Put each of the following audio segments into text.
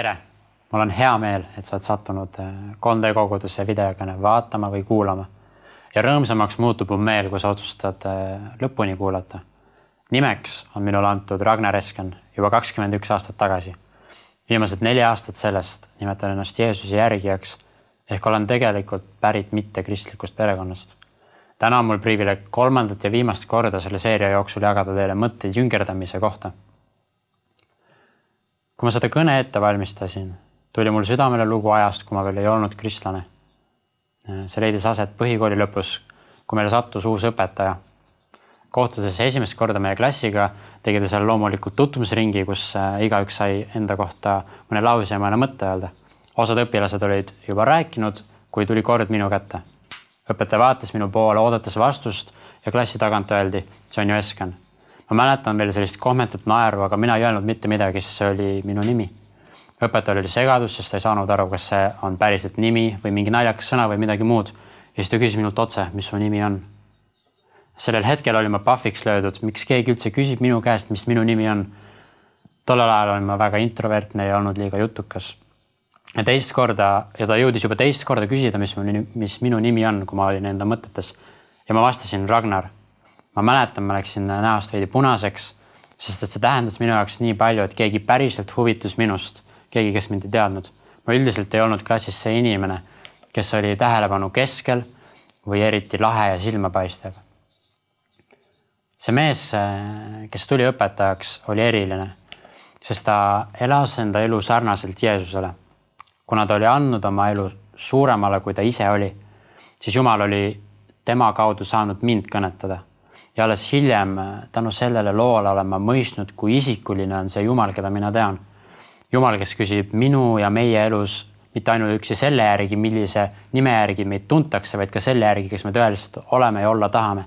tere, mul on hea meel, et sa oled sattunud 3D koguduse videokõne vaatama või kuulama. ja rõõmsamaks muutub mu meel, kui sa otsustad äh, lõpuni kuulata. nimeks on minule antud Ragnar Esken juba kakskümmend üks aastat tagasi. viimased neli aastat sellest nimetan ennast Jeesuse järgijaks ehk olen tegelikult pärit mittekristlikust perekonnast. täna on mul privileeg kolmandat ja viimast korda selle seeria jooksul jagada teile mõtteid jüngerdamise kohta kui ma seda kõne ette valmistasin, tuli mul südamele lugu ajast, kui ma veel ei olnud kristlane. see leidis aset põhikooli lõpus, kui meile sattus uus õpetaja. kohtudes esimest korda meie klassiga, tegi ta seal loomulikult tutvumisringi, kus äh, igaüks sai enda kohta mõne lause ja mõne mõtte öelda. osad õpilased olid juba rääkinud, kui tuli kord minu kätte. õpetaja vaatas minu poole, oodates vastust ja klassi tagant öeldi, see on ju Esken ma mäletan veel sellist kohmetut naeru, aga mina ei öelnud mitte midagi, sest see oli minu nimi. õpetajal oli segadus, sest ta ei saanud aru, kas see on päriselt nimi või mingi naljakas sõna või midagi muud. ja siis ta küsis minult otse, mis su nimi on. sellel hetkel olin ma pahviks löödud, miks keegi üldse küsib minu käest, mis minu nimi on. tollel ajal olin ma väga introvertne ja olnud liiga jutukas. ja teist korda ja ta jõudis juba teist korda küsida, mis mu, mis minu nimi on, kui ma olin enda mõtetes. ja ma vastasin Ragnar ma mäletan, ma läksin näost veidi punaseks, sest et see tähendas minu jaoks nii palju, et keegi päriselt huvitus minust, keegi, kes mind ei teadnud. ma üldiselt ei olnud klassis see inimene, kes oli tähelepanu keskel või eriti lahe ja silmapaistev. see mees, kes tuli õpetajaks, oli eriline, sest ta elas enda elu sarnaselt Jeesusele. kuna ta oli andnud oma elu suuremale, kui ta ise oli, siis Jumal oli tema kaudu saanud mind kõnetada ja alles hiljem tänu sellele loole olen ma mõistnud, kui isikuline on see Jumal, keda mina tean. Jumal, kes küsib minu ja meie elus mitte ainuüksi selle järgi, millise nime järgi meid tuntakse, vaid ka selle järgi, kes me tõeliselt oleme ja olla tahame.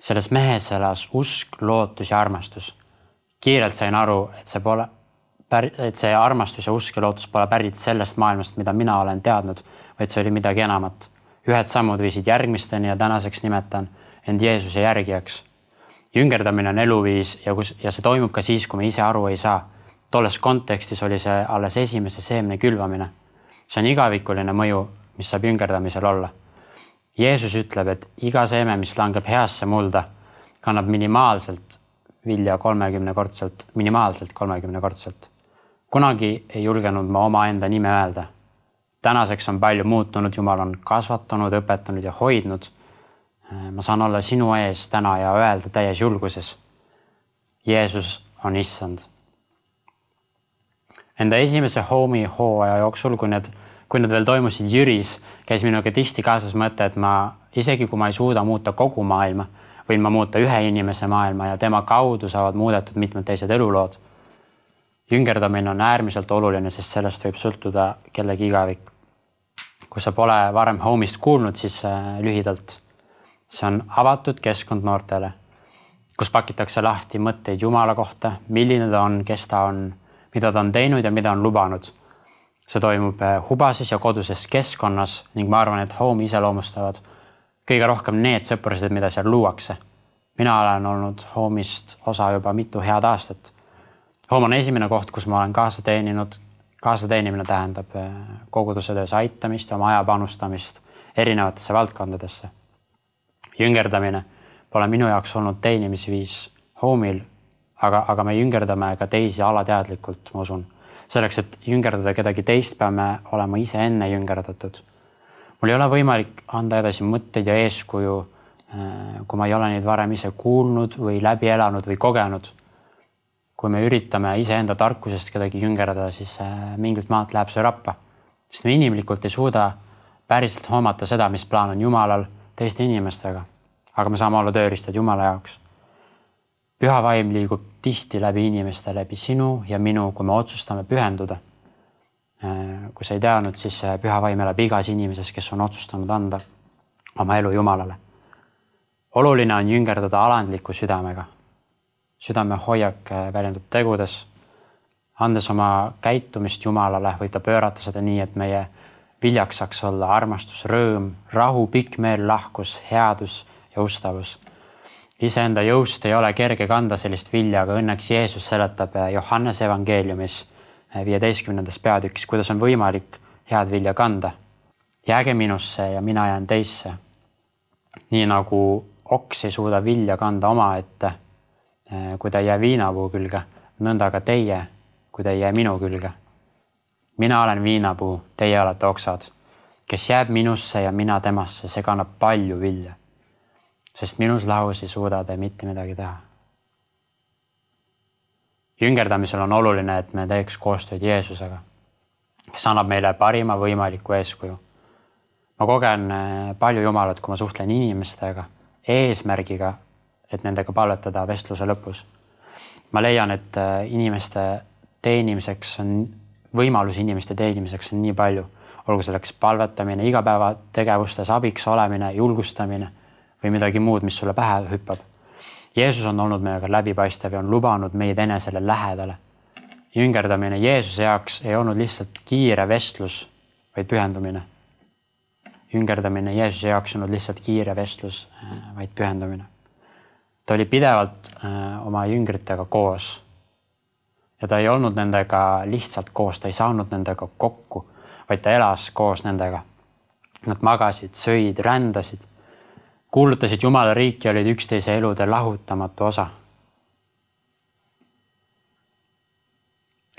selles mehes elas usk, lootus ja armastus. kiirelt sain aru, et see pole, et see armastus ja usk ja lootus pole pärit sellest maailmast, mida mina olen teadnud, vaid see oli midagi enamat. ühed sammud viisid järgmisteni ja tänaseks nimetan end Jeesuse järgijaks. jüngerdamine on eluviis ja kus ja see toimub ka siis, kui me ise aru ei saa. tolles kontekstis oli see alles esimese seemne külvamine. see on igavikuline mõju, mis saab jüngerdamisel olla. Jeesus ütleb, et iga seeme, mis langeb heasse mulda, kannab minimaalselt vilja kolmekümnekordselt, minimaalselt kolmekümnekordselt. kunagi ei julgenud ma omaenda nime öelda. tänaseks on palju muutunud, Jumal on kasvatanud, õpetanud ja hoidnud ma saan olla sinu ees täna ja öelda täies julguses. Jeesus on issand. Enda esimese homi hooaja jooksul, kui need, kui need veel toimusid Jüris, käis minuga tihti kaasas mõte, et ma isegi kui ma ei suuda muuta kogu maailma, võin ma muuta ühe inimese maailma ja tema kaudu saavad muudetud mitmed teised elulood. jüngerdamine on äärmiselt oluline, sest sellest võib sõltuda kellegi igavik. kui sa pole varem homist kuulnud, siis äh, lühidalt see on avatud keskkond noortele, kus pakitakse lahti mõtteid Jumala kohta, milline ta on, kes ta on, mida ta on teinud ja mida on lubanud. see toimub eh, hubases ja koduses keskkonnas ning ma arvan, et Home'i iseloomustavad kõige rohkem need sõprused, mida seal luuakse. mina olen olnud Home'ist osa juba mitu head aastat. Home on esimene koht, kus ma olen kaasa teeninud. kaasateenimine tähendab eh, koguduse töös aitamist, oma aja panustamist erinevatesse valdkondadesse jüngerdamine pole minu jaoks olnud teenimisviis hoomil, aga, aga me jüngerdame ka teisi alateadlikult, ma usun. selleks, et jüngerdada kedagi teist, peame olema ise enne jüngerdatud. mul ei ole võimalik anda edasi mõtteid ja eeskuju, äh, kui ma ei ole neid varem ise kuulnud või läbi elanud või kogenud. kui me üritame iseenda tarkusest kedagi jüngerdada, siis äh, mingilt maalt läheb see rappa, sest me inimlikult ei suuda päriselt hoomata seda, mis plaan on Jumalal teiste inimestega aga me saame olla tööriistad Jumala jaoks. püha vaim liigub tihti läbi inimeste, läbi sinu ja minu, kui me otsustame pühenduda. Äh, kui sa ei teadnud, siis püha vaim elab igas inimeses, kes on otsustanud anda oma elu Jumalale. oluline on jüngerdada alandliku südamega. südame hoiak äh, väljendub tegudes. andes oma käitumist Jumalale, võib ta pöörata seda nii, et meie viljaks saaks olla armastus, rõõm, rahu, pikk meel, lahkus, headus ja ustavus. iseenda jõust ei ole kerge kanda sellist vilja, aga õnneks Jeesus seletab Johannese evangeeliumis viieteistkümnendas peatükis, kuidas on võimalik head vilja kanda. jääge minusse ja mina jään teisse. nii nagu oks ei suuda vilja kanda omaette, kui ta ei jää viinapuu külge, nõnda ka teie, kui te ei jää minu külge. Mina olen viinapuu, teie olete oksad. kes jääb minusse ja mina temasse, see kannab palju vilja. sest minus lahus ei suuda te mitte midagi teha jüngerdamisel on oluline, et me teeks koostööd Jeesusega, kes annab meile parima võimaliku eeskuju. ma kogen eh, palju Jumalat, kui ma suhtlen inimestega eesmärgiga, et nendega palvetada vestluse lõpus. ma leian, et eh, inimeste teenimiseks on, võimalusi inimeste teenimiseks on nii palju, olgu selleks palvetamine, igapäevategevustes abiks olemine, julgustamine või midagi muud, mis sulle pähe hüppab Jeesus on olnud meiega läbipaistev ja on lubanud meid enesele lähedale. jüngerdamine Jeesuse jaoks ei olnud lihtsalt kiire vestlus, vaid pühendumine. jüngerdamine Jeesuse jaoks ei olnud lihtsalt kiire vestlus, vaid pühendumine. ta oli pidevalt äh, oma jüngritega koos. Ja ta ei olnud nendega lihtsalt koos, ta ei saanud nendega kokku, vaid ta elas koos nendega. Nad magasid, sõid, rändasid kuulutasid Jumala riiki, olid üksteise elude lahutamatu osa.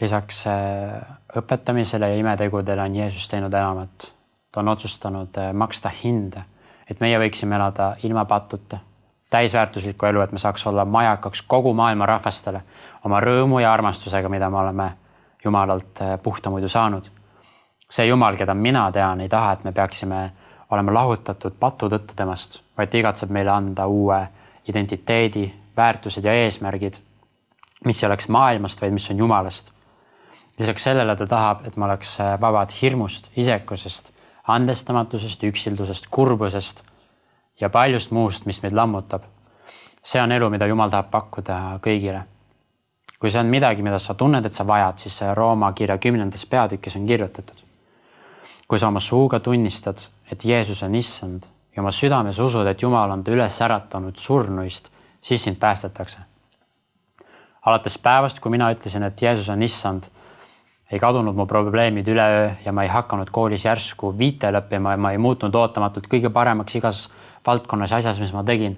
lisaks äh, õpetamisele ja imetegudele on Jeesus teinud enamat. ta on otsustanud äh, maksta hinde, et meie võiksime elada ilma pattuta, täisväärtuslikku elu, et me saaks olla majakaks kogu maailma rahvastele oma rõõmu ja armastusega, mida me oleme Jumalalt äh, puhta muidu saanud. see Jumal, keda mina tean, ei taha, et me peaksime olema lahutatud patu tõttu temast, vaid ta igatseb meile anda uue identiteedi, väärtused ja eesmärgid, mis ei oleks maailmast, vaid mis on Jumalast. lisaks sellele ta tahab, et me oleks vabad hirmust, isekusest, andestamatusest, üksildusest, kurbusest ja paljust muust, mis meid lammutab. see on elu, mida Jumal tahab pakkuda kõigile. kui see on midagi, mida sa tunned, et sa vajad, siis Rooma kirja kümnendas peatükis on kirjutatud. kui sa oma suuga tunnistad et Jeesus on issand ja oma südames usud, et Jumal on ta üles äratanud surnuist, siis sind päästetakse. alates päevast, kui mina ütlesin, et Jeesus on issand, ei kadunud mu probleemid üleöö ja ma ei hakanud koolis järsku viitele õppima ja ma ei muutunud ootamatult kõige paremaks igas valdkonnas ja asjas, mis ma tegin.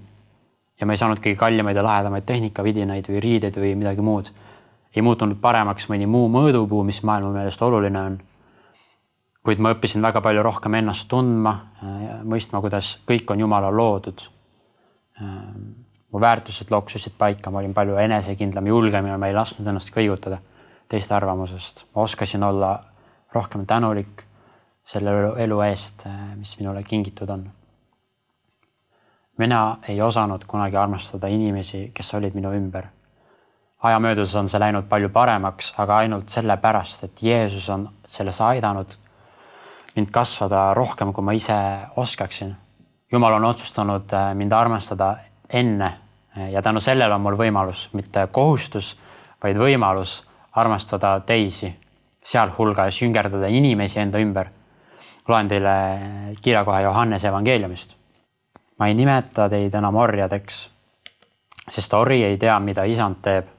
ja ma ei saanud kõige kallimaid ja lahedamaid tehnikavidinaid või riideid või midagi muud. ei muutunud paremaks mõni muu mõõdupuu, mis maailma meelest oluline on kuid ma õppisin väga palju rohkem ennast tundma, mõistma, kuidas kõik on Jumala loodud. mu väärtused loksusid paika, ma olin palju enesekindlam, julgem ja ma ei lasknud ennast kõigutada teiste arvamusest. ma oskasin olla rohkem tänulik selle elu eest, mis minule kingitud on. Mina ei osanud kunagi armastada inimesi, kes olid minu ümber. aja möödudes on see läinud palju paremaks, aga ainult sellepärast, et Jeesus on selles aidanud mind kasvada rohkem, kui ma ise oskaksin. jumal on otsustanud äh, mind armastada enne äh, ja tänu sellele on mul võimalus, mitte kohustus, vaid võimalus armastada teisi, sealhulgas jüngerdada inimesi enda ümber. loen teile kirjakoha Johannese evangeeliumist. Ma ei nimeta teid enam orjadeks, sest ori ei tea, mida isand teeb.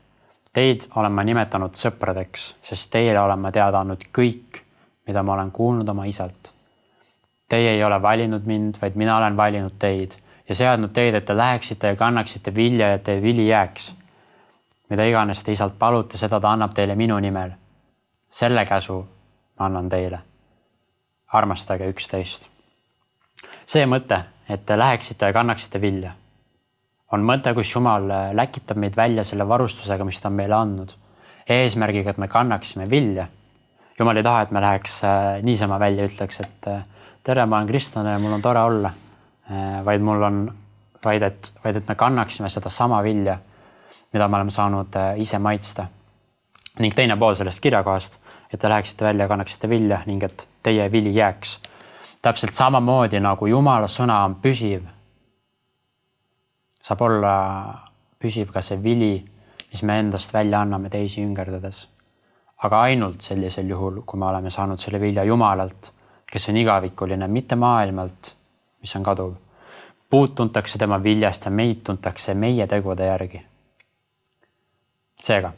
Teid olen ma nimetanud sõpradeks, sest teile olen ma teada andnud kõik mida ma olen kuulnud oma isalt. Teie ei ole valinud mind, vaid mina olen valinud teid ja seadnud teid, et te läheksite ja kannaksite vilja ja teie vili jääks. mida iganes te isalt palute, seda ta annab teile minu nimel. selle käsu ma annan teile. armastage üksteist. see mõte, et te läheksite ja kannaksite vilja, on mõte, kus Jumal läkitab meid välja selle varustusega, mis ta on meile andnud, eesmärgiga, et me kannaksime vilja jumal ei taha, et me läheks äh, niisama välja, ütleks, et äh, tere, ma olen kristlane ja mul on tore olla. Äh, vaid mul on, vaid et, vaid et me kannaksime sedasama vilja, mida me oleme saanud ise maitsta. ning teine pool sellest kirjakohast, et te läheksite välja ja kannaksite vilja ning et teie vili jääks. Täpselt samamoodi nagu Jumala sõna on püsiv, saab olla püsiv ka see vili, mis me endast välja anname teisi üngerdades aga ainult sellisel juhul, kui me oleme saanud selle vilja Jumalalt, kes on igavikuline, mitte maailmalt, mis on kaduv. puud tuntakse tema viljast ja meid tuntakse meie tegude järgi. seega,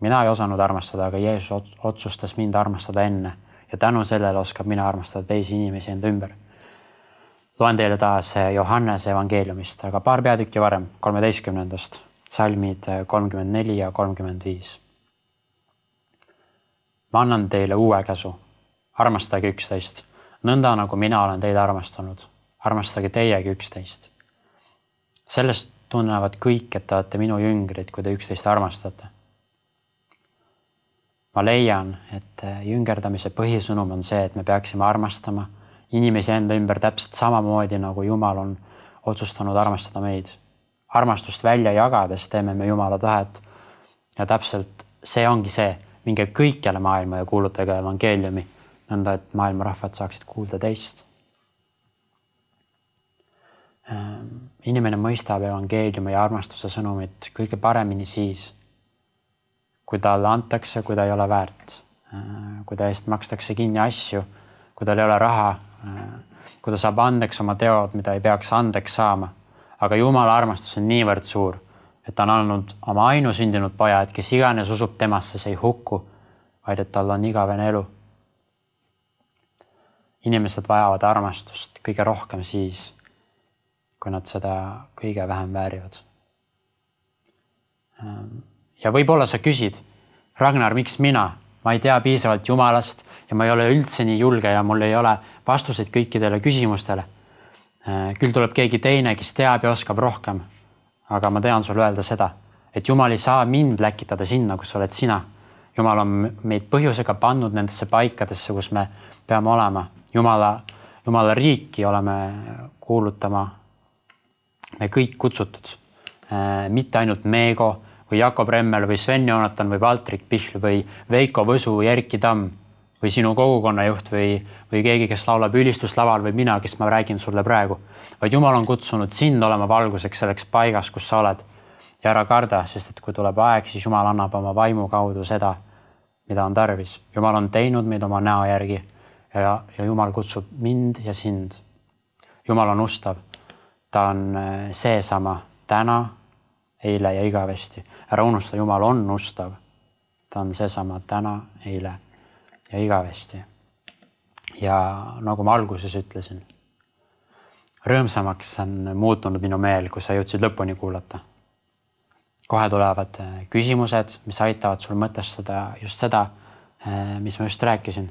mina ei osanud armastada, aga Jeesus otsustas mind armastada enne ja tänu sellele oskab mina armastada teisi inimesi enda ümber. loen teile taas Johannese evangeeliumist, aga paar peatükki varem, kolmeteistkümnendast, salmid kolmkümmend neli ja kolmkümmend viis. ma annan teile uue käsu, armastage üksteist, nõnda nagu mina olen teid armastanud, armastage teiegi üksteist. sellest tunnevad kõik, et te olete minu jüngrid, kui te üksteist armastate ma leian, et äh, jüngerdamise põhisõnum on see, et me peaksime armastama inimesi enda ümber täpselt samamoodi, nagu Jumal on otsustanud armastada meid. armastust välja jagades teeme me Jumala tahet. ja täpselt see ongi see, minge kõikjale maailma ja kuulutage evangeeliumi, nõnda et maailma rahvad saaksid kuulda teist. Ähm, inimene mõistab evangeeliumi ja armastuse sõnumit kõige paremini siis kui talle antakse, kui ta ei ole väärt, kui ta eest makstakse kinni asju, kui tal ei ole raha, kui ta saab andeks oma teod, mida ei peaks andeks saama. aga Jumala armastus on niivõrd suur, et ta on andnud oma ainusündinud poja, et kes iganes usub temasse, see ei hukku, vaid et tal on igavene elu. inimesed vajavad armastust kõige rohkem siis, kui nad seda kõige vähem väärivad ja võib-olla sa küsid, Ragnar, miks mina, ma ei tea piisavalt Jumalast ja ma ei ole üldse nii julge ja mul ei ole vastuseid kõikidele küsimustele. Äh, küll tuleb keegi teine, kes teab ja oskab rohkem. aga ma tean sulle öelda seda, et Jumal ei saa mind läkitada sinna, kus oled sina. Jumal on meid põhjusega pannud nendesse paikadesse, kus me peame olema. Jumala, Jumala riiki oleme kuulutama me kõik kutsutud, äh, mitte ainult Meego või Jakob Remmel või Sven Joonatan või Valtrik Pihl või Veiko Võsu või Erkki Tamm või sinu kogukonnajuht või, või keegi, kes laulab ülistust laval või mina, kes ma räägin sulle praegu, vaid Jumal on kutsunud sind olema valguseks selleks paigas, kus sa oled. ja ära karda, sest et kui tuleb aeg, siis Jumal annab oma vaimu kaudu seda, mida on tarvis. Jumal on teinud meid oma näo järgi ja, ja Jumal kutsub mind ja sind. Jumal on ustav. ta on eh, seesama täna eile ja igavesti. ära unusta, Jumal on ustav. ta on seesama täna, eile ja igavesti. ja nagu ma alguses ütlesin, rõõmsamaks on muutunud minu meel, kui sa jõudsid lõpuni kuulata. kohe tulevad eh, küsimused, mis aitavad sul mõtestada just seda, eh, mis ma just rääkisin.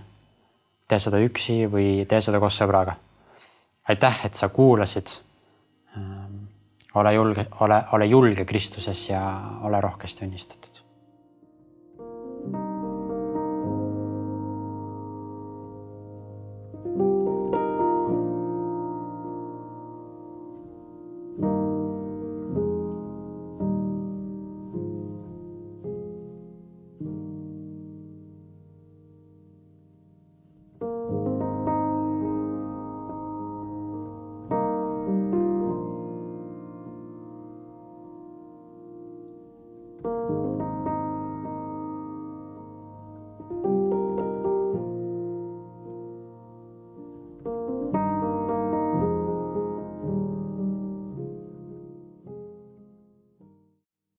tee seda üksi või tee seda koos sõbraga. aitäh, et sa kuulasid ole julge, ole, ole julge Kristuses ja ole rohkesti õnnistatud.